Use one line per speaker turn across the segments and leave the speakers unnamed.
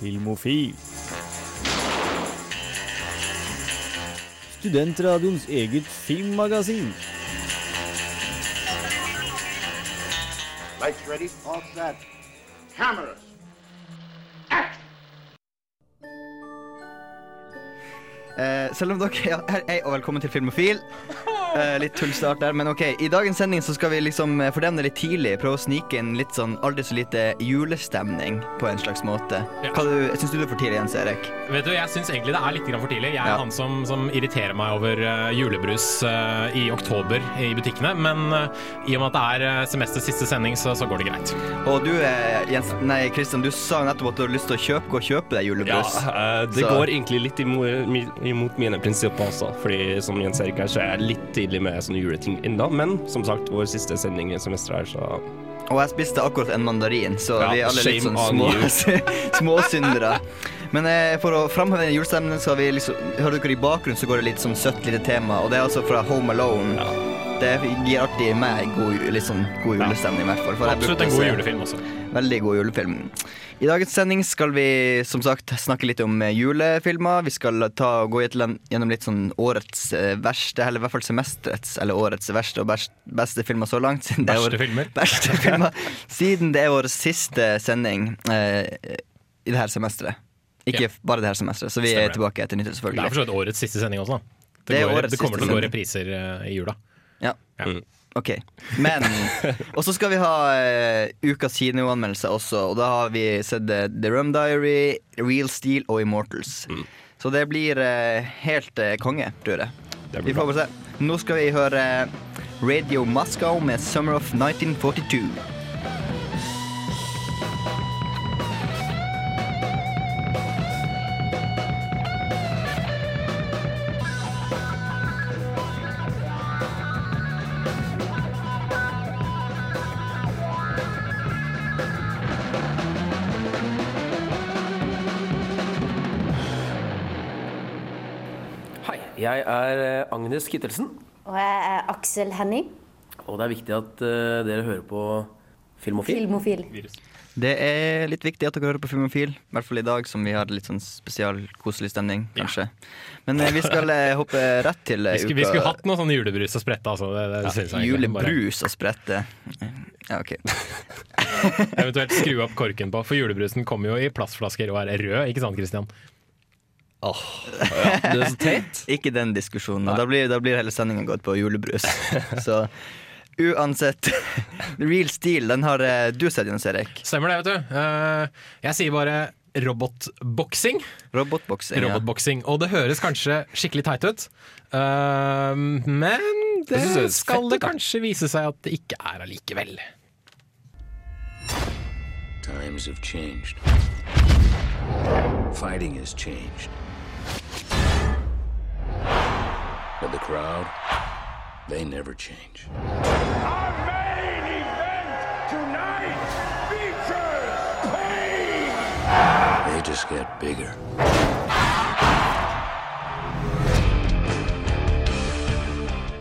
Filmofil. Studentradioens eget filmmagasin.
Lights ready, all set. Cameras. Act!
Eh, selv om dere er hei og velkommen til Filmofil. Eh, litt tullstart der, men ok. I dagens sending så skal vi liksom eh, fordemne litt tidlig. Prøve å snike inn litt sånn aldri så lite julestemning på en slags måte.
Ja.
Hva du, Syns du det er for tidlig, Jens Erik?
Vet du, Jeg syns egentlig det er litt grann for tidlig. Jeg er
Ja.
han som, som irriterer meg over eh, julebrus eh, i oktober i butikkene. Men eh, i og med at det er uh, semesters siste sending, så, så går det greit.
Og du, eh, Jens Nei, Kristian, du sa jo nettopp at du har lyst til å kjøpe, gå og kjøpe deg
Ja,
julebrus.
eh, det
Så-
går egentlig litt imot, imot mine prinsipper også. Fordi som Jens Erik her, så er jeg litt tidlig med sånne juleting ennå. Men som sagt, vår siste sending i semesteret her, så
Og jeg spiste akkurat en mandarin, så
Ja,
vi er alle litt sånn små, småsyndere. Men eh, for å framheve julestemningen, så har vi liksom Hører dere i bakgrunnen, så går det litt sånn søtt lite tema, og det er altså fra Home Alone.
Ja.
Det gir alltid meg god, sånn god julestemning, i hvert fall. for
Absolutt en god julefilm også.
Veldig god julefilm. I dagens sending skal vi som sagt snakke litt om eh, julefilmer. Vi skal ta, gå gjennom litt sånn årets eh, verste, eller i hvert fall semesterets eller årets verste og best, beste filmer så langt. Siden er
Verste filmer.
Verste filmer. Siden det er vår siste sending eh, i det her semesteret. Ikke
yeah.
bare det her semesteret, så vi
Stemmer
er tilbake etter nyttår,
Det er for så vidt årets siste sending også. da.
Det
Det, går, det kommer til å gå repriser eh, i jula.
Ja.
Ja.
Mm.
Ok, men Og så skal vi ha uh, ukas kinoanmeldelse også, og da har vi sett uh, The Rum Diary, Real Steel og Immortals. Så det blir uh, helt konge, tror jeg. Vi får bare se. Nå skal vi høre Radio Moscow med Summer of 1942.
jeg er eh, Agnes Kittelsen,
Og jeg er Aksel Henning,
og det er viktig at uh, dere hører på Filmofil.
filmofil.
Det er litt viktig at dere hører på Filmofil, i hvert fall i dag som vi har litt sånn spesial koselig stemning, kanskje. Men uh, vi skal uh, hoppe rett til
Vi skulle, vi skulle hatt noe sånn julebrus og sprette. Altså. Det, det synes jeg
Julebrus og sprette. Ja, ok.
Eventuelt skru opp korken på, for julebrusen kommer jo i plastflasker og er rød, ikke sant Christian?
Det er så teit.
Ikke den diskusjonen. Da blir, da blir hele sendinga gått på julebrus. Så uansett Real Steel, den har eh, du sett, Jens Erik.
Stemmer det, vet du. Eh, jeg sier bare robotboksing.
Robotboksing. Ja.
Og det høres kanskje skikkelig teit ut, eh, men det
det
skal det kanskje vise seg at det ikke er allikevel.
Times have changed. Fighting has changed. But the crowd, they never change.
Our main event tonight features pain!
They just get bigger.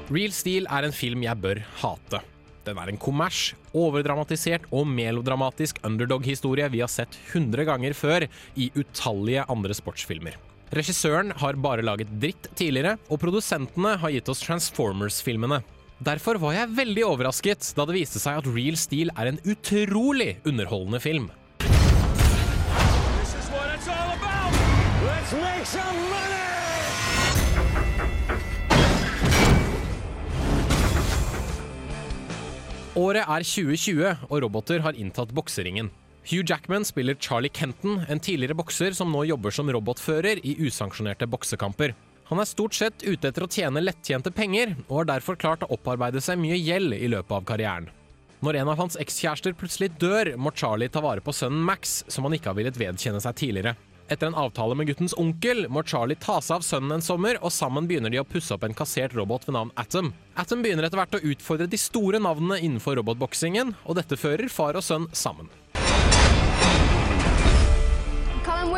Real Steel er en film jeg bør hate. Den er en kommers, overdramatisert og melodramatisk underdog-historie vi har sett 100 ganger før i utallige andre sportsfilmer. Regissøren har bare laget dritt tidligere, og produsentene har gitt oss Transformers-filmene. Derfor var jeg veldig overrasket da det viste seg at Real Steel er en utrolig underholdende film. Året er 2020, og roboter har inntatt bokseringen. Hugh Jackman spiller Charlie Kenton, en tidligere bokser som nå jobber som robotfører i usanksjonerte boksekamper. Han er stort sett ute etter å tjene lettjente penger, og har derfor klart å opparbeide seg mye gjeld i løpet av karrieren. Når en av hans ekskjærester plutselig dør, må Charlie ta vare på sønnen Max, som han ikke har villet vedkjenne seg tidligere. Etter en avtale med guttens onkel må Charlie ta seg av sønnen en sommer, og sammen begynner de å pusse opp en kassert robot ved navn Atom. Atom begynner etter hvert å utfordre de store navnene innenfor robotboksingen, og dette fører far og sønn sammen.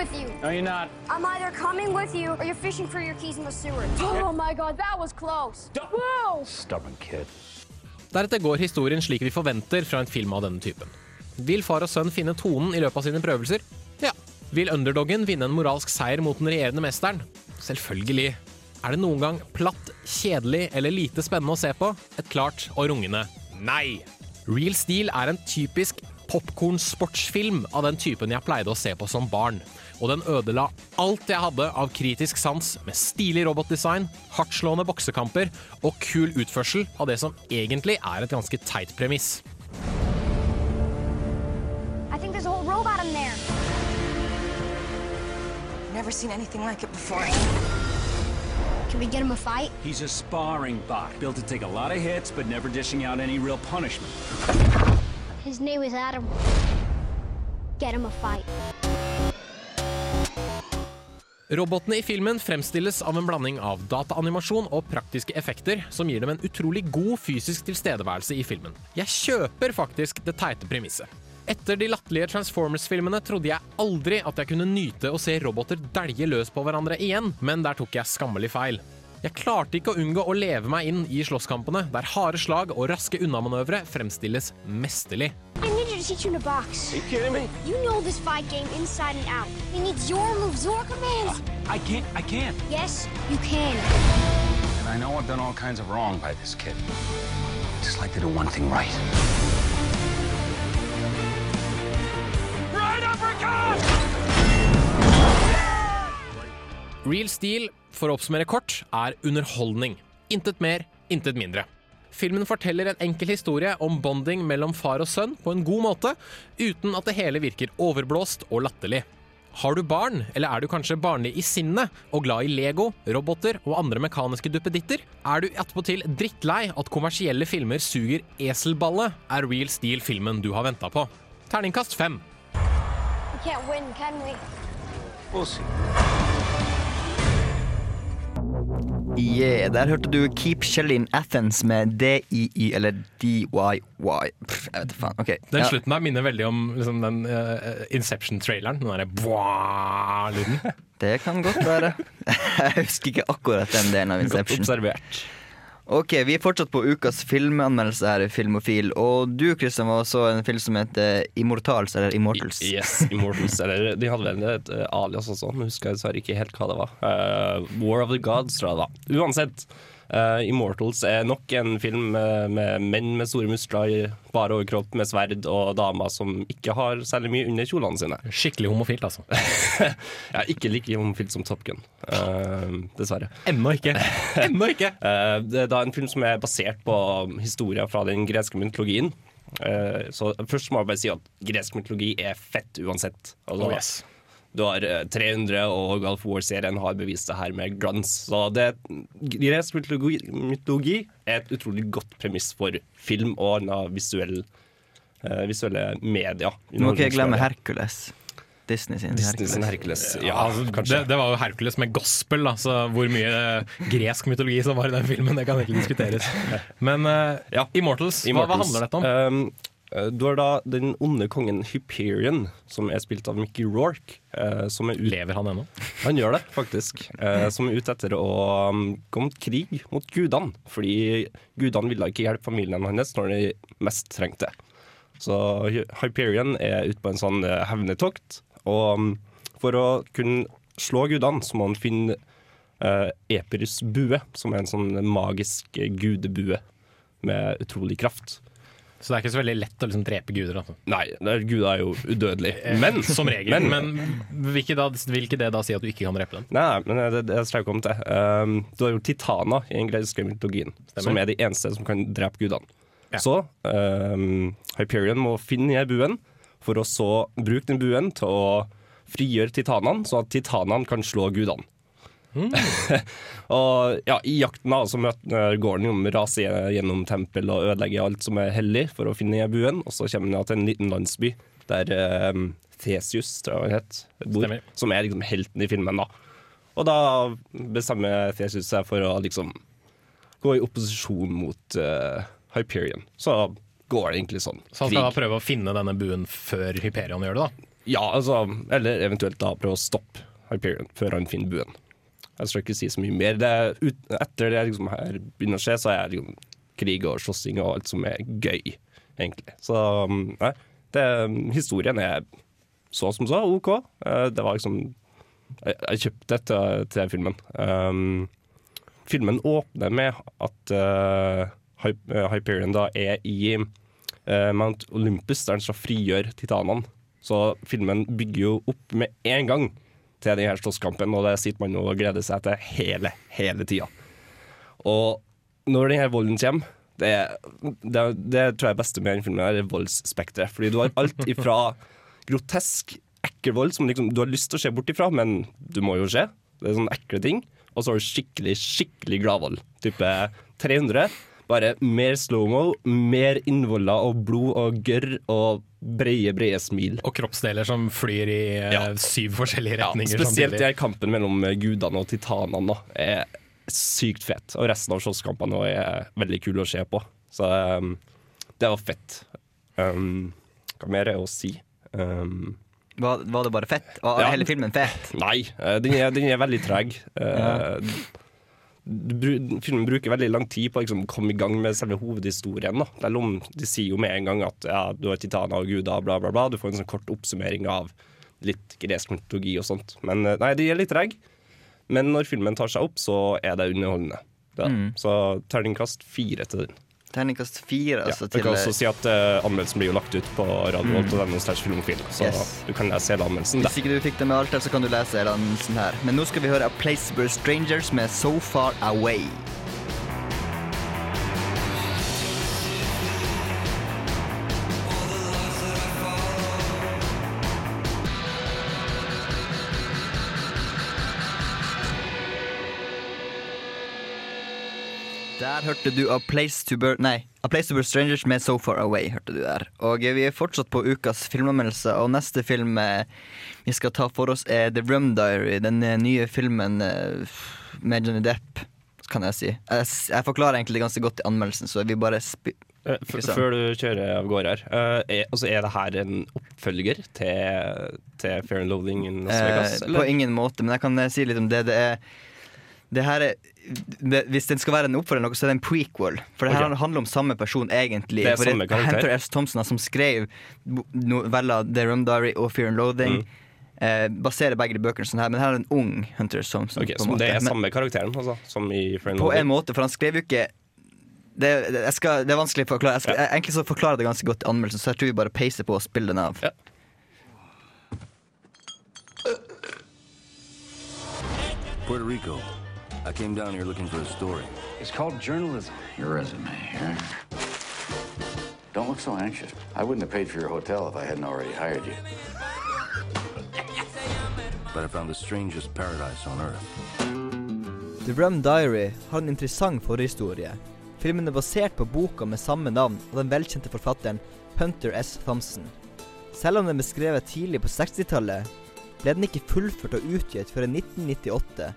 With you.
No, you're not.
I'm either coming with you or you're fishing for your keys in the sewer. Oh my god, that was close. Whoa!
Stubborn kid.
Deretter går historien slik vi forventer fra en film av denne typen. Vil far og sønn finne tonen i løpet av sine prøvelser? Ja, Vil underdoggen vinne en moralsk seier mot den regjerende mesteren? Selvfølgelig. Er det noen gang platt, kjedelig eller lite spennende å se på? Et klart og rungende nei. Real Steel er en typisk popkorn-sportsfilm av den typen jeg pleide å se på som barn. Og den ødela alt jeg hadde av kritisk sans med stilig robotdesign, hardtslående boksekamper og kul utførsel av det som egentlig er et ganske teit premiss.
I think there's a whole robot in there.
Never seen anything like it before.
Can we get him a fight?
He's a sparring bot, built to take a lot of hits, but never dishing out any real punishment.
His name is Adam. Get him a fight.
Robotene i filmen fremstilles av en blanding av dataanimasjon og praktiske effekter, som gir dem en utrolig god fysisk tilstedeværelse i filmen. Jeg kjøper faktisk det teite premisset. Etter de latterlige Transformers-filmene trodde jeg aldri at jeg kunne nyte å se roboter dælje løs på hverandre igjen, men der tok jeg skammelig feil. Jeg klarte ikke å unngå å leve meg inn i slåsskampene, der harde slag og raske unnamanøvre fremstilles mesterlig.
I need you to teach him to box.
Are you kidding me?
You know this fight game inside and out. He needs your moves, your commands.
I can't, I can't.
Yes, you can.
And I know I've done all kinds of wrong by this kid. Just like to do one thing right.
Right uppercut!
Real Steel, for å oppsummere kort, er underholdning. Intet mer, intet mindre. Filmen forteller en enkel historie om bonding mellom far og sønn på en god måte, uten at det hele virker overblåst og latterlig. Har du barn, eller er du kanskje barnlig i sinnet og glad i Lego, roboter og andre mekaniske duppeditter? Er du attpåtil drittlei at kommersielle filmer suger eselballe, er Real Steel filmen du har venta på. Terningkast fem.
We can't win, can we?
We'll see.
Yeah, der hørte du Keep Shell in Athens med DIY, eller DYY. Pff, jeg vet faen. Okay,
Den
ja.
slutten der minner veldig om liksom, den uh, Inception-traileren. Den derre bwah-lyden.
Det kan godt være. Jeg husker ikke akkurat den delen av
Godt
Inception.
observert.
Ok, Vi er fortsatt på ukas filmanmeldelse her i Filmofil. Og du Kristian, var så en film som heter Immortals, eller Immortals.
Yes, Immortals. Eller de hadde vel et eh, alias også, men husker jeg dessverre ikke helt hva det var. Uh, War of the Gods, tror jeg det var. Uansett. Eh, Immortals er nok en film med, med menn med store muskler, bare overkropp med sverd, og damer som ikke har særlig mye under kjolene sine.
Skikkelig homofilt, altså.
Ja, ikke like homofilt som Top Gun, uh, dessverre.
Ennå ikke. Ennå ikke.
uh, det er da en film som er basert på historier fra den greske mytologien. Eh, så først må jeg bare si at gresk mytologi er fett uansett. Altså,
Oh, yes.
Du har eh, 300, og Golf War-serien har bevist det her med glans. Så det, gresk mytologi, mytologi er et utrolig godt premiss for film og visuell, uh, visuelle medier.
Nå må ikke glemme Hercules. Disney sin
Disney sin
Hercules.
Hercules. Ja,
altså, det, det var jo Hercules med gospel, da, så hvor mye eh, gresk mytologi som var i den filmen, det kan ikke diskuteres. Men uh,
Ja.
Immortals, Hva, hva handler dette om?
Um, eh, du har da den onde kongen Hyperion, som er spilt av Mickey Rourke. eh, er
Lever han ennå?
han gjør det, faktisk. eh, som er ute etter å gå mot krig mot gudene. Fordi gudene ville ikke hjelpe familien hans når de mest trengte det. Så Hyperion er ute på en sånn eh, hevnetokt. Og um, for å kunne slå gudene, så må han finne uh, Epirus bue, som er en sånn magisk eh, gudebue med utrolig kraft.
Så det er ikke så veldig lett å liksom drepe guder. Altså.
Nei, guder er- Gud er jo udødelig. Men
Som regel.
Men,
Men, vil, ikke da, vil ikke det da si at du ikke kan drepe dem?
Nei, men det, det skal jeg komme til. Um, du har jo titaner i den greske mytologien, som er de eneste som kan drepe gudene.
Ja.
Så um, Hyperion må finne ned buen, for å så bruke den buen til å frigjøre titanene, så at titanene kan slå gudene. og ja, I jakten da, så møter, med raser gjennom tempel og ødelegger alt som er hellig, for å finne buen. Og så kommer han til en liten landsby der um, Thesius, tror jeg han het, bor,
Stemmer.
som er liksom helten i filmen. da. Og da bestemmer Thesius seg for å liksom gå i opposisjon mot uh, Hyperion. Så går det egentlig sånn.
Så han skal da prøve å finne denne buen før Hyperion gjør det, da?
Ja, altså, eller eventuelt da prøve å stoppe Hyperion før han finner buen. Jeg skal ikke si så mye mer. Det ut, etter det liksom her begynner å skje, så er det liksom krig og slåssing og alt som er gøy, egentlig. Så mm, nei, det, historien er så som så, OK. Eh, det var liksom Jeg, jeg kjøpte det til, til filmen. Um, filmen åpner med at uh, Hyperion da er i uh, Mount Olympus, der han skal frigjøre titanene. Så filmen bygger jo opp med en gang til denne slåsskampen, og det sitter man og gleder seg til hele, hele tida. Og når denne volden kommer det, det, det tror jeg er beste med den filmen, er voldsspekteret. Fordi du har alt ifra grotesk, ekkel vold som liksom, du har lyst til å se bort ifra, men du må jo se. Det er sånne ekle ting. Og så har du skikkelig, skikkelig gladvold. Type 300. Bare mer slow-mo, mer innvoller og blod og gørr og breie, breie smil.
Og kroppsdeler som flyr i ja. syv forskjellige retninger.
Ja, spesielt
samtidig.
kampen mellom gudene og titanene da, er sykt fett. Og resten av slåsskampene er veldig kule å se på. Så um, det var fett. Um, hva mer er å si? Um,
Var, var det bare fett? Var
Ja.
hele filmen fett?
Nei, eh, den er, den er veldig treg. Uh, filmen bruker veldig lang tid på å liksom, komme i gang med selve hovedhistorien. Om de sier jo med en gang at ja, du har titaner og guder, bla, bla, bla. Du får en sånn kort oppsummering av litt gresk mytologi og sånt. Men eh, nei, de er litt reg. Men når filmen tar seg opp, så er det underholdende. Ja.
Mm.
Så terningkast fire til den.
Terningkast fire, altså,
ja,
til
kan også si at uh, Anmeldelsen blir jo lagt ut på Radio
Mm.
Så
Yes.
du kan lese hele anmeldelsen der.
Hvis ikke du fikk det med alt, her, så kan du lese hele anmeldelsen her. Men nå skal vi høre A Place Where Strangers med So Far Away. Der hørte du A Place to Burn Nei, A Place to Burn Strangers med So Far Away. hørte du der Og vi er fortsatt på ukas filmanmeldelse, og neste film eh, vi skal ta for oss, er The Rum Diary. Den eh, nye filmen eh, med Johnny Depp, kan jeg si. Jeg, jeg forklarer egentlig ganske godt i anmeldelsen, så vi bare?
Før du kjører av gårde her, uh, er, altså er det her en oppfølger til, til Fair and Loathing in Las Vegas? Uh,
på ingen måte, men jeg kan si litt om det. Det er det her er, hvis den skal være en oppfølger, så er det en prequel. For det her
okay.
handler om samme person, egentlig.
Det er
For
samme karakter.
Hunter S. Thompson, som skrev novella The Rum Diary og Fear and Loathing,
Mm.
eh, baserer begge de bøkene sånn her, men her er en ung Hunter S. Thompson. Okay,
så
måte.
det er
Men-
samme karakteren, altså, som i Fear and
På en måte, for han skrev jo ikke det, skal, det er vanskelig å forklare. Jeg skal, ja. egentlig så forklarer jeg det ganske godt i anmeldelsen, så jeg tror vi bare peiser på og spiller den av.
Puerto Rico. I came down here looking for a story.
It's called journalism.
Your resume here. Don't look so anxious. I wouldn't have paid for your hotel if I hadn't already hired you.
But I found the strangest paradise on earth.
The Rum Diary har en interessant forhistorie. Filmen er basert på boka med samme navn av den velkjente forfatteren Hunter S. Thompson. Selv om den ble skrevet tidlig på 60-tallet, ble den ikke fullført og utgitt før i 1998.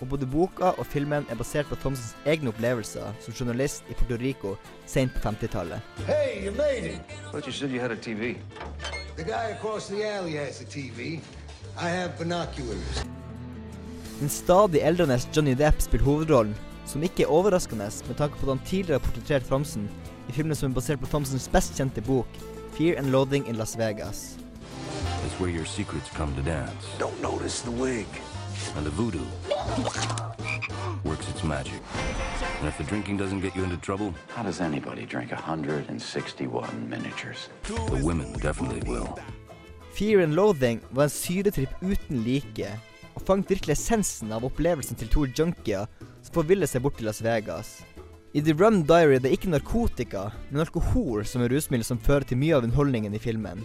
Og både boka og filmen er basert på Thomsens egne opplevelser som journalist i Puerto Rico sent på 50-tallet.
Hey, you made it.
Thought you said you had a TV.
The guy across the alley has TV. I have binoculars.
Den stadig eldrende Johnny Depp spiller hovedrollen, som ikke er overraskende med tanke på at han tidligere har portrettert Thomsen i filmen som er basert på Thomsens best kjente bok, Fear and Loathing in Las Vegas.
It's where your secrets come to dance.
Don't notice the wig.
And the voodoo works its magic. And if the drinking doesn't get you into trouble,
How does anybody drink 161 miniatures?
the women definitely will.
Fear and Loathing var en syretripp uten like, og fanget virkelig essensen av opplevelsen til to junkier som forviller seg bort til Las Vegas. I The Rum Diary er det ikke narkotika, men alkohol som er rusmiddel som fører til mye av underholdningen i filmen.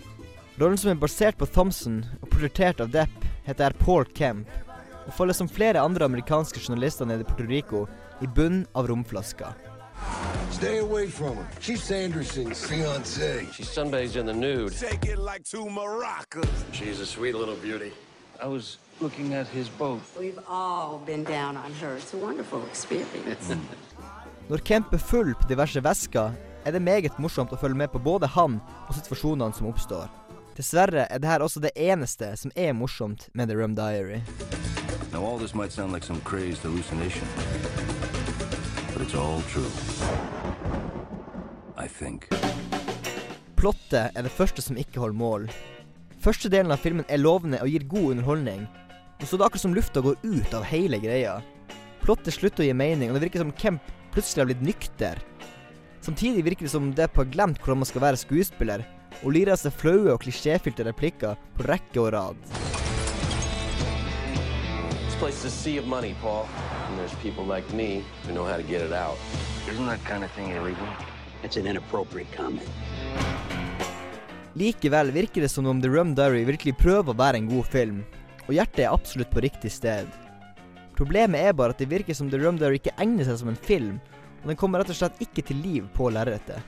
Rollen som er basert på Thompson og portrettert av Depp, heter Paul Kemp, og følger som flere andre amerikanske journalister nede i Puerto Rico i bunnen av romflaska.
Stay away from her. She's Sanderson's fiance.
She sunbathes in the nude.
Take it like two maracas.
She's a sweet little beauty.
I was looking at his boat.
We've all been down on her. It's a wonderful experience.
Når Kemp er full på diverse væsker, er det meget morsomt å følge med på både han og situasjonene som oppstår. Dessverre er dette også det eneste som er morsomt med The Rum Diary.
Now, all this might sound like some crazed hallucination, but it's all true. I think.
Plottet er det første som ikke holder mål. Første delen av filmen er lovende og gir god underholdning, og så er det akkurat som lufta går ut av hele greia. Plottet slutter å gi mening, og det virker som Kemp plutselig har blitt nykter. Samtidig virker det som det er på glemt hvordan man skal være skuespiller, og lirer av seg flaue og klisjéfylte replikker på rekke og rad.
Place is a sea of money, Paul. And there's people like me who know how to get it out.
Isn't that kind of thing illegal?
It's an inappropriate comment.
Likevel virker det som om The Rum Diary virkelig prøver å være en god film, og hjertet er absolutt på riktig sted. Problemet er bare at det virker som The Rum Diary ikke egner seg som en film, og den kommer rett og slett ikke til liv på lerretet.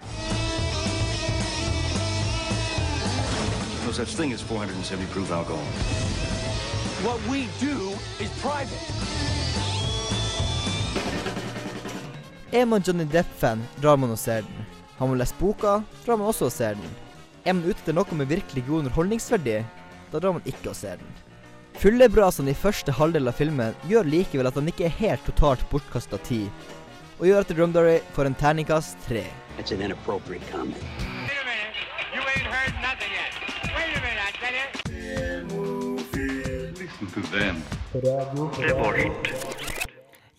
No such thing as 470 proof alcohol.
What we do is private.
Er man Johnny Depp-fan, drar man og ser den. Har man lest boka, drar man også og ser den. Er man ute etter noe med virkelig god underholdningsverdi, da drar man ikke og ser den. Fullebrasene i første halvdel av filmen gjør likevel at den ikke er helt totalt bortkasta tid, og gjør at The Drumdary får en terningkast tre.
That's an inappropriate comment.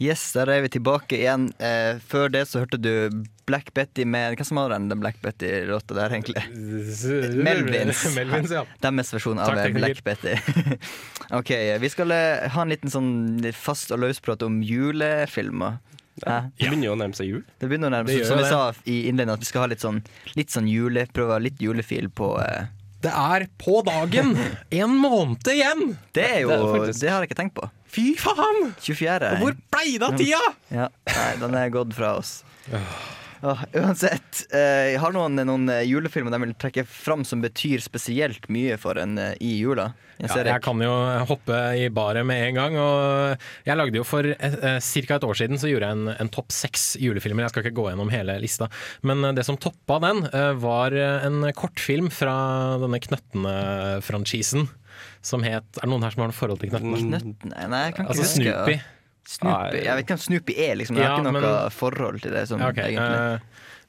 Yes, der er vi tilbake igjen. Eh, før det så hørte du Black Betty med Hva som var den, Black Betty-låta der, egentlig? Melvins.
Melvins, ja.
Deres versjon av
Takk,
eh. Black Betty. ok, vi skal eh, ha en liten sånn fast og løsprat om julefilmer. Ja.
Det begynner jo å nærme seg jul.
Det begynner å nærme seg, som vi sa i innledningen, at vi skal ha litt sånn, litt sånn jule, prøve litt julefil på eh.
Det er på dagen! En måned igjen!
Det er jo
Det er
det, har jeg ikke tenkt på.
Fy faen!
24.
Hvor blei det av tida?!
Ja, nei, den er gått fra oss. Åh, uansett, eh, jeg har noen, noen eh, julefilmer de vil trekke fram som betyr spesielt mye for en eh, i jula. Jeg
Ja, jeg kan jo hoppe i baret med en gang. Og jeg lagde jo For eh, ca. et år siden så gjorde jeg en, en topp seks julefilmer. Jeg skal ikke gå gjennom hele lista. Men eh, det som toppa den, eh, var eh, en kortfilm fra denne Knøttene-franchisen. Som het Er det noen her som har noe forhold til Knøttene?
Knøttene? Nei, jeg kan ikke
Altså
huske.
Snoopy.
Snoopy. Jeg vet ikke om Snoopy er, liksom. Jeg har
Ja,
ikke noe
men-
forhold til det.
Som, okay,
egentlig.
eh,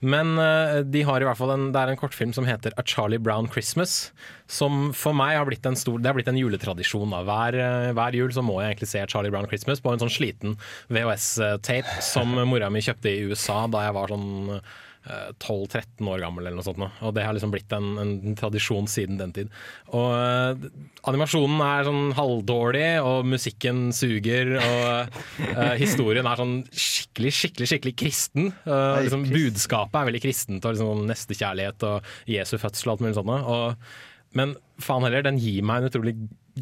men uh, de har i hvert fall en, det er en kortfilm som heter A Charlie Brown Christmas. Som for meg har blitt en stor Det har blitt en juletradisjon. Hver, uh, hver jul så må jeg egentlig se Charlie Brown Christmas på en sånn sliten VHS-tape som mora mi kjøpte i USA da jeg var sånn 12-13 år gammel eller noe sånt. nå. Og det har liksom blitt en, en tradisjon siden den tid. Og eh, animasjonen er sånn halvdårlig, og musikken suger, og uh, historien er sånn skikkelig, skikkelig skikkelig kristen.
Uh,
liksom, budskapet er veldig kristent, og liksom nestekjærlighet og Jesu fødsel og alt mulig sånt. Og, men faen heller, den gir meg en utrolig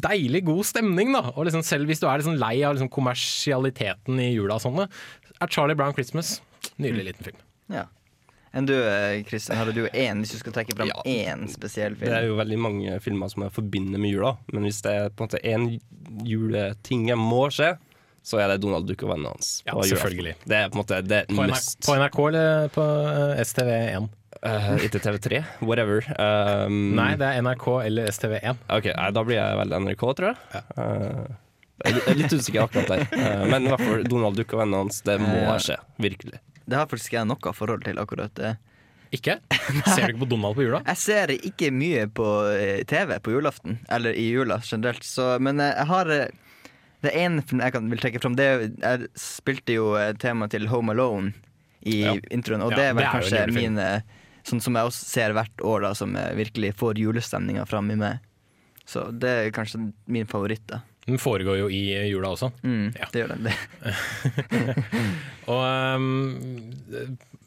deilig god stemning, da. Og liksom, selv hvis du er liksom lei av liksom kommersialiteten i jula og sånn, er Charlie Brown Christmas nydelig liten film.
Ja. Enn du, Kristin, Kristian, hadde du én, hvis du skal trekke fram
Ja.
én spesiell
Det er jo veldig mange filmer som jeg forbinder med jula, men hvis det er på en måte én juleting jeg må se, så er det Donald Duck og vennene hans.
Ja, selvfølgelig.
Det er på en måte det er
På NRK,
must.
på NRK eller på eh, STV1?
Uh, ikke TV3, whatever. Um,
Nei, det er NRK eller STV1.
Ok, Da blir jeg vel NRK, tror jeg. Uh, jeg er litt- er usikker akkurat der. Uh, men i hvert fall Donald Duck og vennene hans, det må skje. Virkelig.
Det har faktisk jeg noe forhold til, akkurat det.
Ikke? Ser du ikke på Donald på jula?
Jeg ser ikke mye på eh, TV på julaften, eller i jula generelt, så, men eh, jeg har eh, Det ene jeg kan, vil trekke fram. Det, jeg spilte jo temaet tema til Home Alone i
Ja.
introen, og
Ja,
det er vel
det er
kanskje min eh, Sånn som jeg også ser hvert år, da, som eh, virkelig får julestemninga fram i meg. Så det er kanskje min favoritt, da.
Den foregår jo i jula også.
Mm,
Ja.
Det gjør den. Det.
Og um,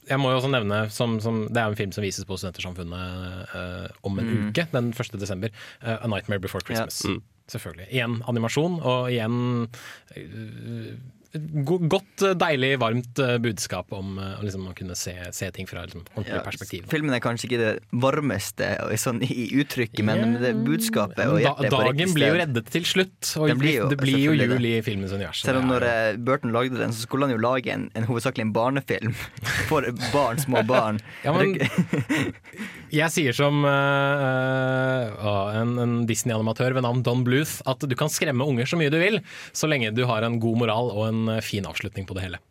jeg må jo også nevne som, som, Det er en film som vises på Studentersamfunnet uh, om en
Mm.
uke, den 1. desember. Uh, A Nightmare Before Christmas.
Ja. Mm.
Selvfølgelig. Igjen animasjon, og igjen eh, go godt, eh, deilig, varmt eh, budskap om eh, liksom, å kunne se, se ting fra liksom, ordentlig
Ja,
perspektiv.
Filmen er kanskje ikke det varmeste sånn, i uttrykket, men det budskapet og hjertet da,
dagen blir jo reddet til slutt, og
det blir jo-
det blir jo jul i filmens univers.
Selv om når eh, Burton lagde den, så skulle han jo lage en, en hovedsakelig en barnefilm for barn, små barn.
Ja, men jeg sier som uh, en, en Disney-animatør ved navn Don Bluth at du kan skremme unger så mye du vil, så lenge du har en god moral og en eh, fin avslutning på det hele.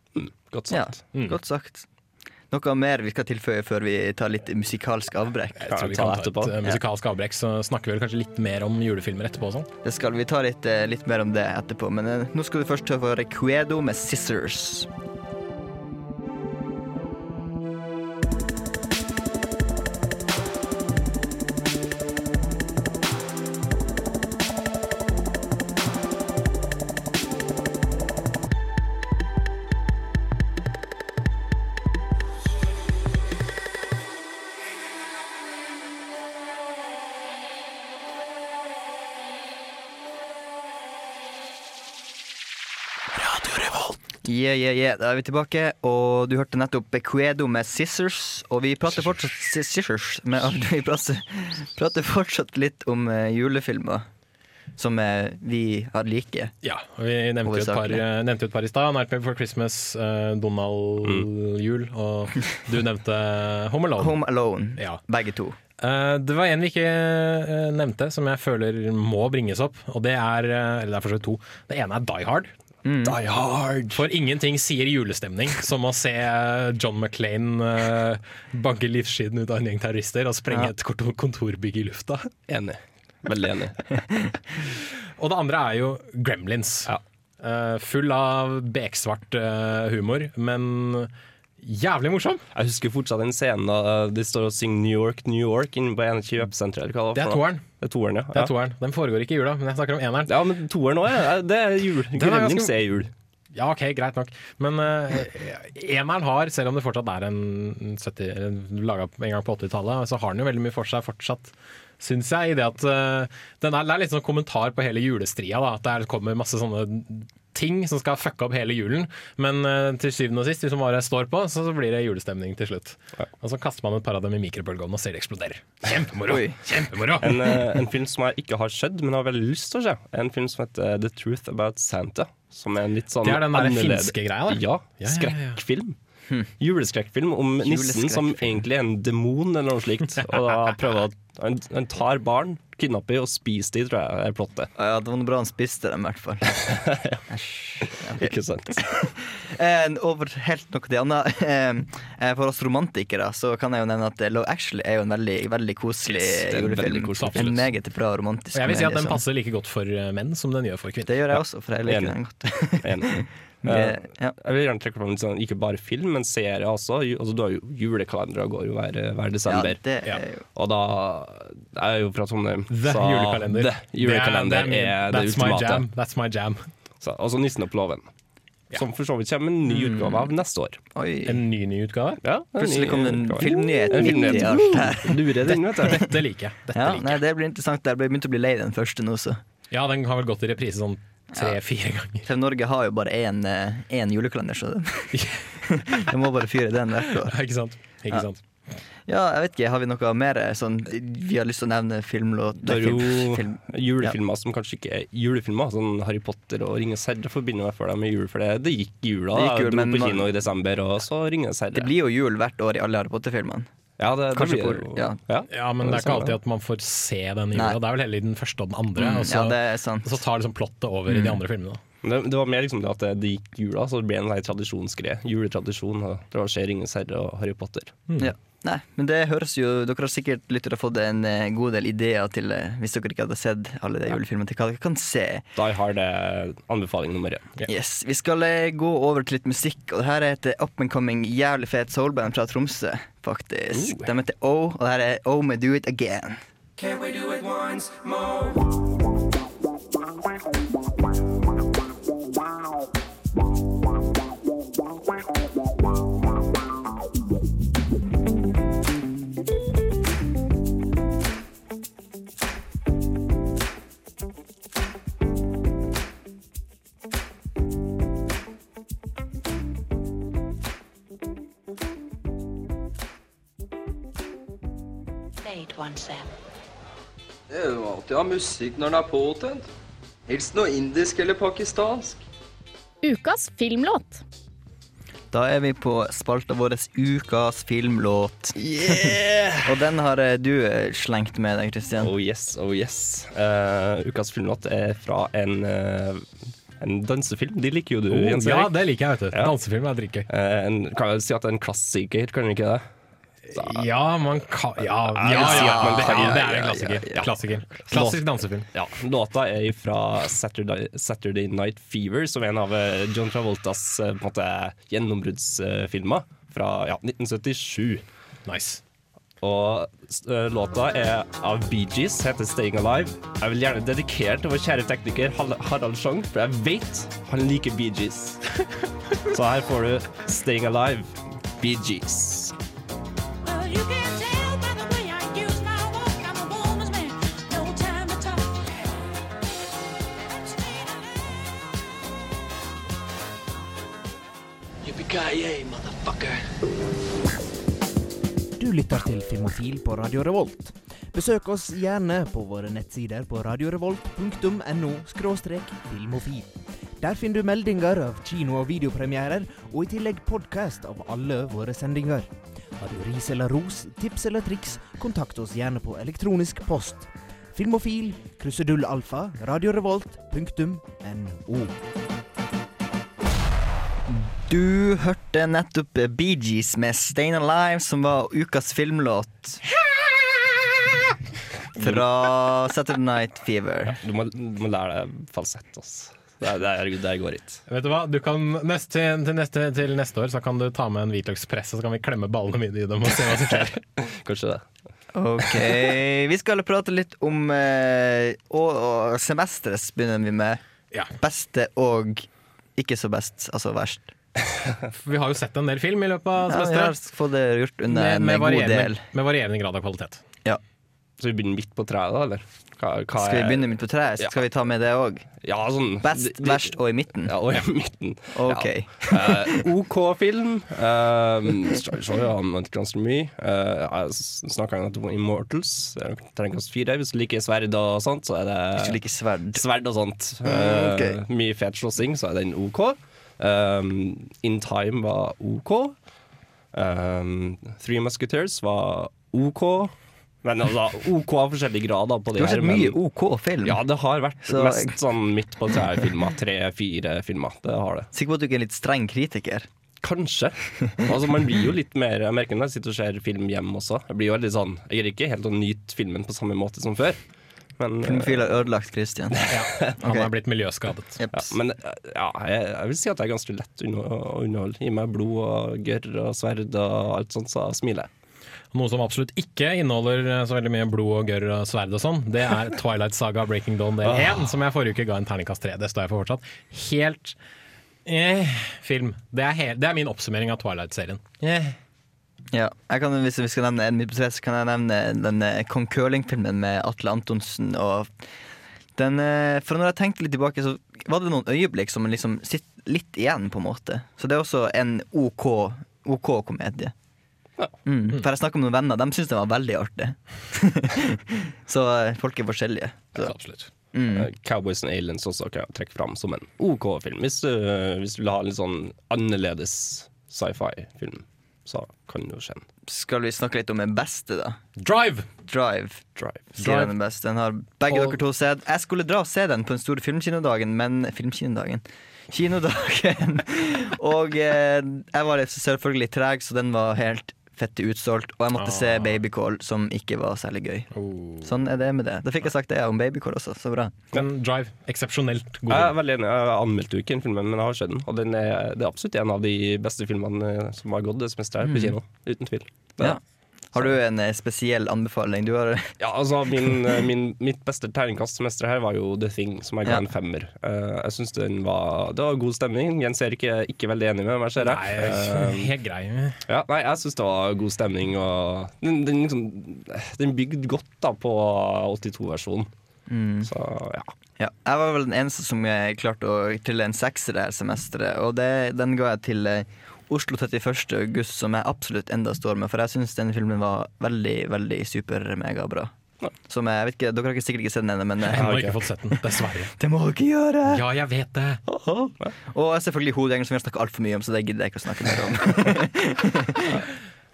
Godt
ja,
sagt.
Mm.
godt sagt. noe mer vi skal tilføye før vi tar litt musikalsk avbrekk?
Jeg tror vi kan ta et musikalsk avbrekk, så snakker vi vel kanskje litt mer om julefilmer etterpå og sånn.
Det skal vi ta litt, litt mer om det etterpå, men nå skal du først høre Recuedo med Scissors. Yeah, yeah, yeah. Da er vi tilbake, og du hørte nettopp Bequedo med Scissors. Og vi prater fortsatt Scissors med. Vi prater, fortsatt litt om eh, julefilmer som eh, vi har like.
Ja, og vi nevnte jo et par, eh, nevnte et par i stad. 'Nightmare Before Christmas', Donald-jul, og du nevnte Home Alone.
Home Alone,
Ja.
begge to.
Det var en vi ikke nevnte, som jeg føler må bringes opp. Og det er Eller det er for så vidt to. Det ene er Die Hard.
Die Hard!
For ingenting sier julestemning som å se eh, John McClain uh, banke livsskiden ut av en gjeng terrorister og sprenge
Ja.
et kontor- kontorbygg i lufta.
Enig. Veldig enig.
Og det andre er jo Gremlins. Eh, full av beksvart uh, humor, men jævlig morsom.
Jeg husker fortsatt den scenen da de står og synger New York, New York inne på en kjøpesenter.
Det er toeren.
Det er toeren, ja.
Det er toeren. Den foregår ikke i jula, men jeg snakker om eneren.
Ja, men toeren òg, ja. Det er jul. Gremlings er jul.
Ja, ok, greit nok. Men uh, eneren har, selv om det fortsatt er en 70, laga en gang på 80-tallet, så har den jo veldig mye for seg fortsatt. Syns jeg, i det at uh, den er, Det er litt sånn kommentar på hele julestria. Da, at det er- kommer masse sånne ting som skal fucke opp hele julen. Men eh, til syvende og sist, hvis man bare står på, så, blir det julestemning til slutt. Og så kaster man et par av dem i mikrobølgeovnen og ser de eksplodere. Kjempemoro! Kjempemoro!
En, eh, en film som jeg ikke har sett, men har veldig lyst til å se. En film som heter The Truth About Santa. Som er en litt sånn
Det er den der finske greia, da?
Ja.
Ja, ja, ja, ja.
Skrekkfilm. Juleskrekkfilm om nissen som egentlig er en demon eller noe slikt. Og da prøver at Han, han tar barn, kidnapper og spiser de, tror jeg er plottet.
Ja, det var noe bra han spiste dem, i hvert fall.
Ikke sant?
Eh, over helt noe til annet. Eh, for oss romantikere så kan jeg jo nevne at Love Actually er jo en veldig, veldig koselig
Yes, en veldig koselig
en meget bra romantisk
Og jeg vil si at den passer like godt for menn som den gjør for kvinner.
Det gjør jeg også, for jeg liker
Enig.
den godt.
Eh,
ja.
Jeg vil gjerne trekke fram sånn, ikke bare film, men serier også. Altså, du har jo julekalendere går jo hver, hver
ja,
desember.
det
Ja.
er jo
Og da Jeg er jo fra Trondheim.
The
så
julekalender.
The julekalender
Det
er, det
that's my
ultimate.
jam. That's my jam.
Så, og så Nissen opp låven. Som for så vidt kommer en ny utgave av neste år.
Oi.
En ny ny utgave?
Ja, en
Plutselig kom det en filmnyhet midt i alt her.
Lurer den, vet du.
Dette liker jeg. Dette
Ja,
liker
nei, det blir interessant. Jeg begynte å bli lei den første nå, så.
Ja, den har vel gått i reprise sånn tre-fire ganger.
TV Norge har jo bare én eh, én julekalender, så Jeg må bare fyre den hvert år.
Ja, Ikke sant? Ikke sant?
Ja, jeg vet ikke, Har vi noe mer sånn Vi har lyst til å nevne filmlåt film, film.
julefilmer som kanskje ikke er julefilmer. Sånn Harry Potter og Ringenes herre forbinder meg for dem med jul, for det, det gikk jula.
Det gikk jul,
Jeg dro på kino i desember, og så Ringenes herre.
Det blir jo jul hvert år i alle Harry Potter-filmene.
Ja, det, det blir
på- ja.
ja.
Ja, men det er ikke alltid at man får se den
Nei.
jula. Det er vel heller i den første og den andre.
Mm,
og så,
ja, det er sant.
og så tar liksom plottet over i de andre filmene.
Det, det var mer liksom det at det, gikk jula, så det ble en tradisjonsgreie. Juletradisjon. Og det var skje Ringenes herre og Harry Potter.
Ja. Nei, men det høres jo Dere har sikkert lyttere fått en eh, god del ideer til eh, Hvis dere ikke hadde sett alle de julefilmene, til hva dere kan se.
Da har det anbefaling nummer én.
Yes, Vi skal eh, gå over til litt musikk, og det her er et eh, up and coming jævlig fet soulband fra Tromsø, faktisk. De heter O, og det her er O med Do It Again.
Wait one Sam.
Det er jo alltid å ha musikk når den er påtent. Helst noe indisk eller pakistansk.
Ukas filmlåt.
Da er vi på spalta vår Ukas filmlåt. Yeah! og den har eh, du eh, slengt med deg, Kristian.
Oh yes, oh yes. Uh, ukas filmlåt er fra en uh En dansefilm, de liker jo du,
Oh,
Jens
ja, det liker jeg, vet du.
Ja.
Dansefilm er drikke.
Eh, en, kan jeg si at det er en klassiker, kan du ikke det?
Ja, man kan Ja, ja, ja,
ja,
det, er, en klassiker. klassiker. Klassisk dansefilm.
Ja, Låta er fra Saturday, Saturday Night Fever, som er en av eh, John Travoltas eh, gjennombruddsfilmer fra ja, 1977.
Nice.
Og eh, låta er av Bee Gees, heter 'Staying Alive'. Jeg vil gjerne dedikere til vår kjære tekniker Harald Sjong, for jeg vet han liker Bee Gees. Så her får du 'Staying Alive', Bee Gees.
Motherfucker.
Du lytter til Filmofil på Radio Revolt. Besøk oss gjerne på våre nettsider på radiorevolt.no filmofil. Der finner du meldinger av kino- og videopremierer, og i tillegg podkast av alle våre sendinger. Har du ris eller ros, tips eller triks, kontakt oss gjerne på elektronisk post. Filmofil, krusedullalfa, radiorevolt.no.
Du hørte nettopp Bee Gees med 'Stayin' Alive', som var ukas filmlåt. Fra Saturday Night Fever.
Du må, du må lære deg falsett. ass. Det, der, det, er- går it.
Vet du hva? Du kan, neste, til, neste, til neste år så kan du ta med en hvitløkspress, og så kan vi klemme ballene mine i dem og se hva som skjer.
Kanskje det.
Ok, Vi skal prate litt om eh, og, og semesteret begynner vi med. Beste og ikke så best, altså verst.
Vi har jo sett en del film i løpet av
Ja, vi har
semesteret.
fått det gjort under
med,
en
med,
god
varierende,
del.
med varierende grad av kvalitet.
Så vi begynner midt på treet, da, eller? Hva, hva
Skal vi begynne midt på treet?
Ja.
Skal vi ta med det òg?
Ja, sånn
Best,
de,
verst og i midten?
Ja, og i midten.
Ok.
Ja. Uh, OK film. Uh, så ja, han vet ganske mye. Uh, jeg snakka nettopp om Immortals. Er Terningkast fire. Hvis du liker sverd og sånt, så er det
Hvis du liker sverd.
sverd og sånt. Uh,
okay.
Mye fet slåssing, så er den OK. Um, In Time var OK. Um, Three Musketeers var OK. Men altså, OK av forskjellige grader på det.
Du har sett
men-
mye OK-film.
Ja, det har vært
Så-
mest sånn midt på treet-filmer. Tre-fire filmer. Det har det.
Sikker på at du ikke er litt streng kritiker?
Kanskje. Altså, man blir jo litt mer Jeg merker når jeg sitter og ser film hjemme også. Jeg blir jo veldig sånn Jeg greier ikke helt å nyte filmen på samme måte som før. Men,
Filmofil har ødelagt Christian.
Han er blitt miljøskadet.
ja, men ja, jeg, jeg vil si at jeg er ganske lett å underholde. Gi meg blod og gørr og sverd og alt sånt, så smiler jeg.
Noe som absolutt ikke inneholder eh, så veldig mye blod og gørr og sverd og sånn, det er Twilight Saga Breaking Dawn del 1, som jeg forrige uke ga en terningkast 3. Det står jeg for fortsatt. Helt eh, film. Det er, helt, det er min oppsummering av Twilight-serien. Eh.
Ja, kan, Hvis vi skal nevne en midt på tre, så kan jeg nevne den eh, Kong Curling-filmen med Atle Antonsen. Og den, eh, for når jeg tenkte litt tilbake, så var det noen øyeblikk som liksom sitter litt igjen, på en måte. Så det er også en OK, OK komedie. Mm. For jeg snakka med noen venner, de syntes det var veldig artig. så eh, folk er forskjellige. Så.
Absolutt.
Mm.
Eh, Cowboys and Aliens også kan jeg trekke fram som en OK film. Hvis du, hvis du vil ha en litt sånn annerledes sci-fi-film, så kan du jo den.
Skal vi snakke litt om den beste, da?
Drive!
Drive.
Drive.
Drive. den beste. Den har begge
Og-
dere to sett. Jeg skulle dra og se den på den store filmkinodagen, men Filmkinodagen? Kinodagen. og eh, jeg var selvfølgelig treg, så den var helt fette utsolgt. Og jeg måtte se
Ah.
Babycall, som ikke var særlig gøy.
Oh.
Sånn er det med det. Da fikk jeg sagt det om Babycall også. Så bra.
Men Drive, eksepsjonelt god.
Jeg er veldig enig. Jeg anmeldte jo ikke den filmen, men jeg har sett den. Og den er, det er absolutt en av de beste filmene som har gått det semesteret her på
Mm.
kino. Uten tvil. Det-
Ja. Har du en eh, spesiell anbefaling? Du har
Ja, altså min, eh, min, Mitt beste terningkastsemester her var jo The Thing, som jeg ga
Ja.
en femmer. Uh, jeg synes den var Det var god stemning. Jens Erik er ikke veldig enig med meg, ser jeg.
Nei,
jeg
helt grei.
ja, nei, jeg syns det var god stemning, og den, den, liksom, den bygde godt da på 82-versjonen.
Mm.
Så ja.
Ja, jeg var vel den eneste som klarte å trille en sekser det her semesteret. Og det, den ga jeg til eh, Oslo 31. august, som jeg absolutt enda står med. For jeg syns denne filmen var veldig, veldig super-megabra. Som jeg vet ikke, Dere har ikke sikkert ikke sett den ennå, men
Jeg har ikke fått sett den, dessverre.
Det må du ikke gjøre!
Ja, jeg vet det.
Og selvfølgelig hodegjengen som vi har snakka altfor mye om, så det gidder jeg ikke å snakke mer om.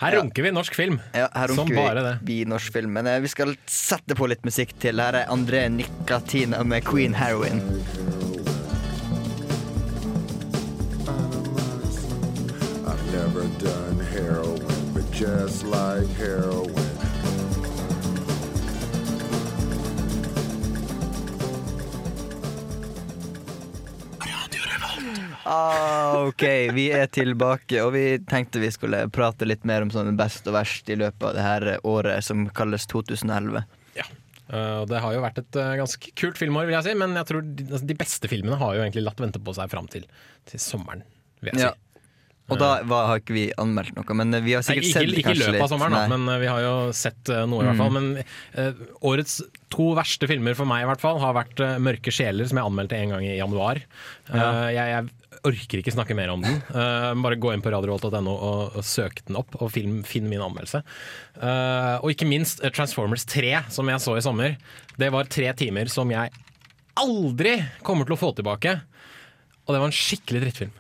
Her runker vi norsk film.
Ja, her
Som
runker
bare det.
vi, norsk film. Men eh, vi skal sette på litt musikk til. Her er André Nicatina med Queen Heroin.
Never done heroin, but just like heroin.
Ah, ok, vi er tilbake, og vi tenkte vi skulle prate litt mer om sånn best og verst i løpet av det her året som kalles 2011. Ja.
Uh, det har jo vært et uh, ganske kult filmår, vil jeg si, men jeg tror de, altså, de beste filmene har jo egentlig latt vente på seg fram til, til sommeren, vil jeg
Ja.
si.
Og da var, har ikke vi anmeldt noe, men vi har sikkert
ikke,
sett
ikke i løpet av sommeren, da,
Nei.
men uh, vi har jo sett uh, noe i hvert fall.
Mm.
Men uh, årets to verste filmer for meg i hvert fall har vært uh, 'Mørke sjeler', som jeg anmeldte en gang i januar. Uh,
Ja.
jeg, jeg orker ikke snakke mer om den. Uh, bare gå inn på radiovolt.no og, og søk den opp, og film, finn min anmeldelse. Uh, og ikke minst uh, Transformers 3, som jeg så i sommer. Det var tre timer som jeg aldri kommer til å få tilbake. Og det var en skikkelig drittfilm.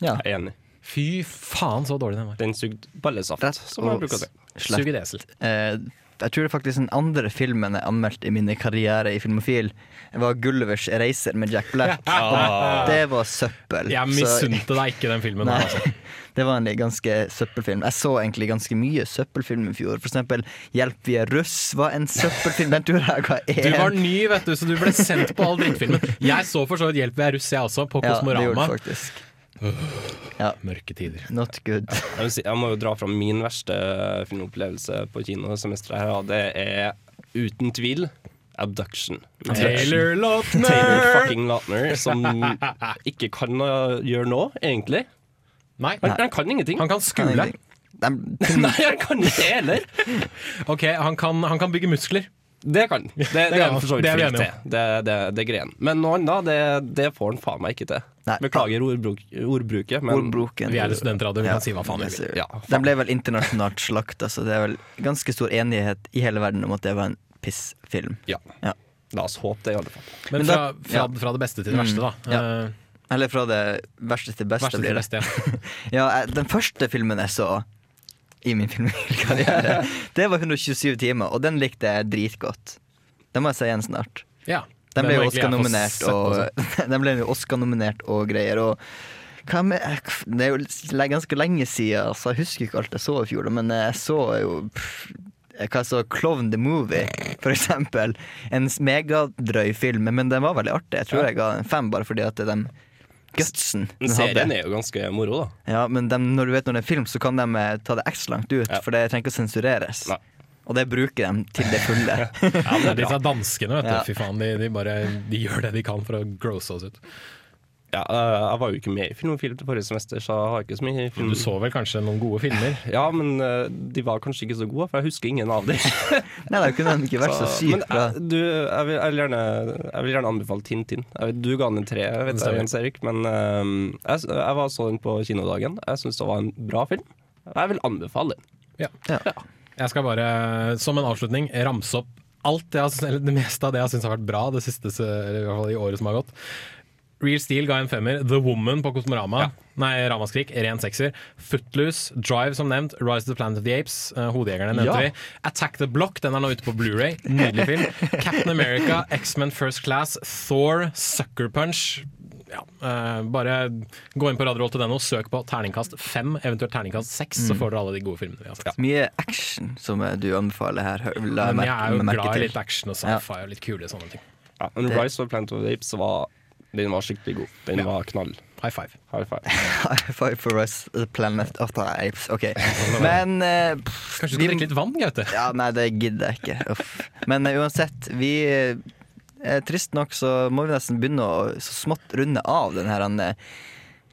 Ja.
Jeg er enig.
Fy faen, så dårlig den var.
Den sugde ballesaft, som man bruker å si.
Slett.
Sug i desel.
Eh, jeg tror det faktisk den andre filmen jeg anmeldte i min karriere i Filmofil, var 'Gullivers reiser' med Jack Black.
Ah.
Og det var søppel.
Jeg misunte deg ikke den filmen.
Nei,
Altså.
det var en ganske søppelfilm. Jeg så egentlig ganske mye søppelfilm i fjor. For eksempel 'Hjelp, vi er russ' var en søppelfilm. Den tror jeg ga én.
Du var ny, vet du, så du ble sendt på all drittfilmen. Jeg så for så vidt 'Hjelp, vi er russ', jeg også, på
Ja, det gjorde
Kosmorama.
faktisk. Ja.
Mørke tider.
Not good.
Jeg, vil si, jeg må jo dra fram min verste filmopplevelse på kinosemesteret her, og det er uten tvil Abduction.
Taylor Lautner!
Taylor fucking Lautner, som ikke kan gjøre noe, egentlig.
Nei.
Han, han kan ingenting.
Han kan skule.
Nei, han kan ikke det heller.
Ok, han kan, han kan bygge muskler.
Det kan Det, det,
Det
er for så vidt
vi
flink til. Det, det, det er greien. Men noe annet, det, det får han faen meg ikke til. Beklager ordbruk, ordbruket, men
Ordbruken.
Vi er en studentradio, vi
Ja.
kan si hva faen vi vil.
Ja,
Den ble vel internasjonalt slakta, så det er vel ganske stor enighet i hele verden om at det var en pissfilm.
Ja. La oss håpe det, i alle fall.
Men
Men
fra,
da-
fra,
ja.
fra det beste til det verste, da.
Mm, ja.
Eh,
Eller fra det verste til beste,
verste
blir
til
det.
beste, ja.
Ja, den første filmen jeg så i min filmkarriere, det var 127 timer, og den likte jeg dritgodt. Den må jeg se igjen snart.
ja.
Den ble jo Oscar-nominert og, den Oscar-nominert og greier. Og hva med, det er jo ganske lenge siden, så jeg husker ikke alt jeg så i fjor, men jeg så jo hva så Clown the Movie, for eksempel. En megadrøy film, men den var veldig artig. Jeg tror jeg ga en fem, bare fordi at den gutsen den
Serien er jo ganske moro, da.
Ja, men de, når du vet når det er film, så kan de eh, ta det ekstra langt ut,
Ja.
for det trenger ikke å sensureres.
Nei.
Og det bruker de til det fulle.
Ja, men Disse danskene, vet du.
Ja.
Fy faen, de, de, bare, de gjør det de kan for å grosse oss ut.
Ja, øh, jeg var jo ikke med i Filmofil til forrige semester, så jeg har ikke så mye film.
Du så vel kanskje noen gode filmer?
Ja, men øh, de var kanskje ikke så gode, for jeg husker ingen av dem.
Nei, da kunne de ikke vært så
så
sykt bra.
jeg, du, jeg, vil, jeg, vil gjerne, jeg vil gjerne anbefale Tintin. Jeg vet, du ga den en tre, vet
du
jeg. Jens Erik, men jeg, jeg var så den på kinodagen. Jeg syns det var en bra film. Jeg vil anbefale den.
Ja. Jeg skal bare, som en avslutning, ramse opp alt jeg, har- eller det meste av det jeg syns har vært bra det siste eller i, hvert fall i året som har gått. Real Steel ga en femmer. The Woman på Kosmorama. Nei, Ramaskrik, ren sekser. Footloose, Drive som nevnt. Rise of the Planet of the Apes, uh, Hodejegerne nevnte
Ja.
vi. Attack the Block, den er nå ute på Blu-ray Nydelig film. Captain America, X-Men First Class, Thor, Sucker Punch. Ja, uh, bare gå inn på radiovolt.no, søk på terningkast fem, eventuelt terningkast seks, så
Mm.
får dere alle de gode filmene vi har sett.
Mye action som eh, du anbefaler her. La jeg
Men jeg er jo
merke, merke
glad i litt action og sci-fi og litt kule sånne ting.
Ja, men Rise of Planet of the Apes var, den var skikkelig god. Den
Ja.
var knall.
High five.
High five.
High five for us, the planet of the apes. Ok. Men uh, pff,
Kanskje du skal drikke litt vann, Gaute?
Ja, nei, det gidder jeg ikke. Uff. Men uh, uansett, vi uh, Trist nok så må vi nesten begynne å så smått runde av den her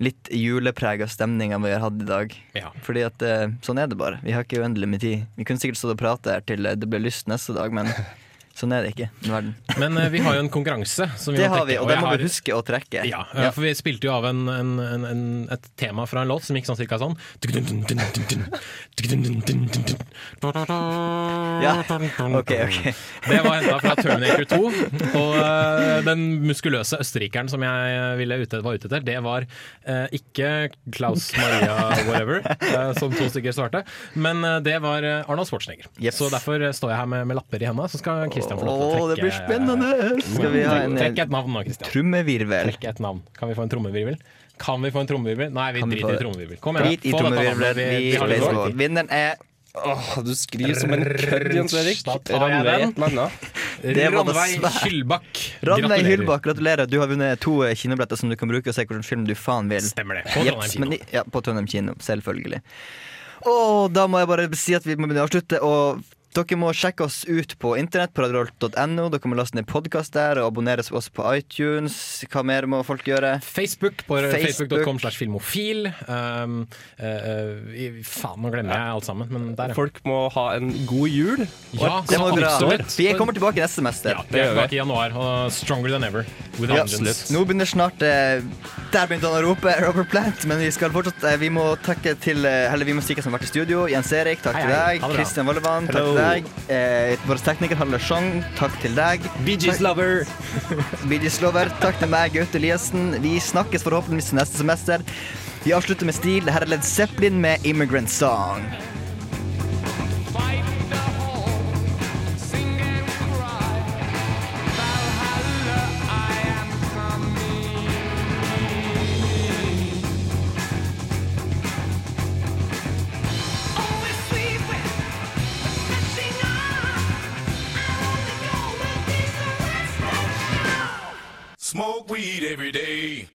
litt juleprega stemninga vi har hatt i dag.
Ja.
Fordi at sånn er det bare. Vi har ikke uendelig med tid. Vi kunne sikkert stått og prate her til det ble lyst neste dag, men sånn er det ikke i verden.
Men eh, vi har jo en konkurranse som vi
Det
må
har
trekke.
vi, og
og
det må
har-
vi huske å trekke.
Ja, eh, for vi spilte jo av en, en, en, en, et tema fra en låt som gikk sånn cirka sånn.
Ja, ok, ok.
Det var henta fra Terminator 2. Og eh, den muskuløse østerrikeren som jeg ville ute, var ute etter, det var eh, ikke Klaus Maria whatever, eh, som to stykker svarte, men eh, det var Arnold Schwarzenegger.
Yes.
Så derfor står jeg her med, med lapper i henda, så skal Christian få lov til å
Åh,
trekke
det blir spennende! Skal vi ha en
Trekk et navn nå, Kristian.
trommevirvel?
Trekk et navn. Kan vi få en trommevirvel? Kan vi få en trommevirvel? Nei, vi driter i trommevirvel. Kom igjen.
Drit i
trommevirvelen.
Vi. Vi
litt
Vinneren er
Åh, du skriver som en kødd, Jens Erik. Ranveig et eller annet.
Det
Ranveig. Hyllbakk.
Ranveig. Hyllbakk, gratulerer. Du har vunnet to eh, kinobilletter som du kan bruke og se hvilken film du faen vil.
Stemmer det. På Trondheim kino.
men Ja, på Trondheim kino, selvfølgelig. Og da må jeg bare si at vi må begynne å avslutte. Og dere må sjekke oss ut på internett på radiorolt.no. Dere må laste ned podkast der og abonnere oss på iTunes. Hva mer må folk gjøre?
Facebook på
Facebook.
facebook.com slash filmofil. Um, uh, uh, faen, nå glemmer jeg alt sammen, men der, ja.
Folk må ha en god jul.
Ja,
Det må
dere
vi ha. Vi kommer tilbake neste semester.
Ja, vi er tilbake i januar, og stronger than ever. With
Ja. Nå begynner snart uh, Der begynte han å rope Robert Plant, men vi skal fortsatt Vi må takke til Eller vi må si hva som har vært i studio. Jens Erik, takk
Hei,
til deg. Christian. Vollevann, takk til deg. Eh, Vår tekniker Halle Sjong, takk til deg.
Gees lover.
Gees lover. Takk til meg, Gaute Eliassen. Vi snakkes forhåpentligvis neste semester. Vi avslutter med stil. Her er Led Zeppelin med 'Immigrant Song'.
Smoke weed every day.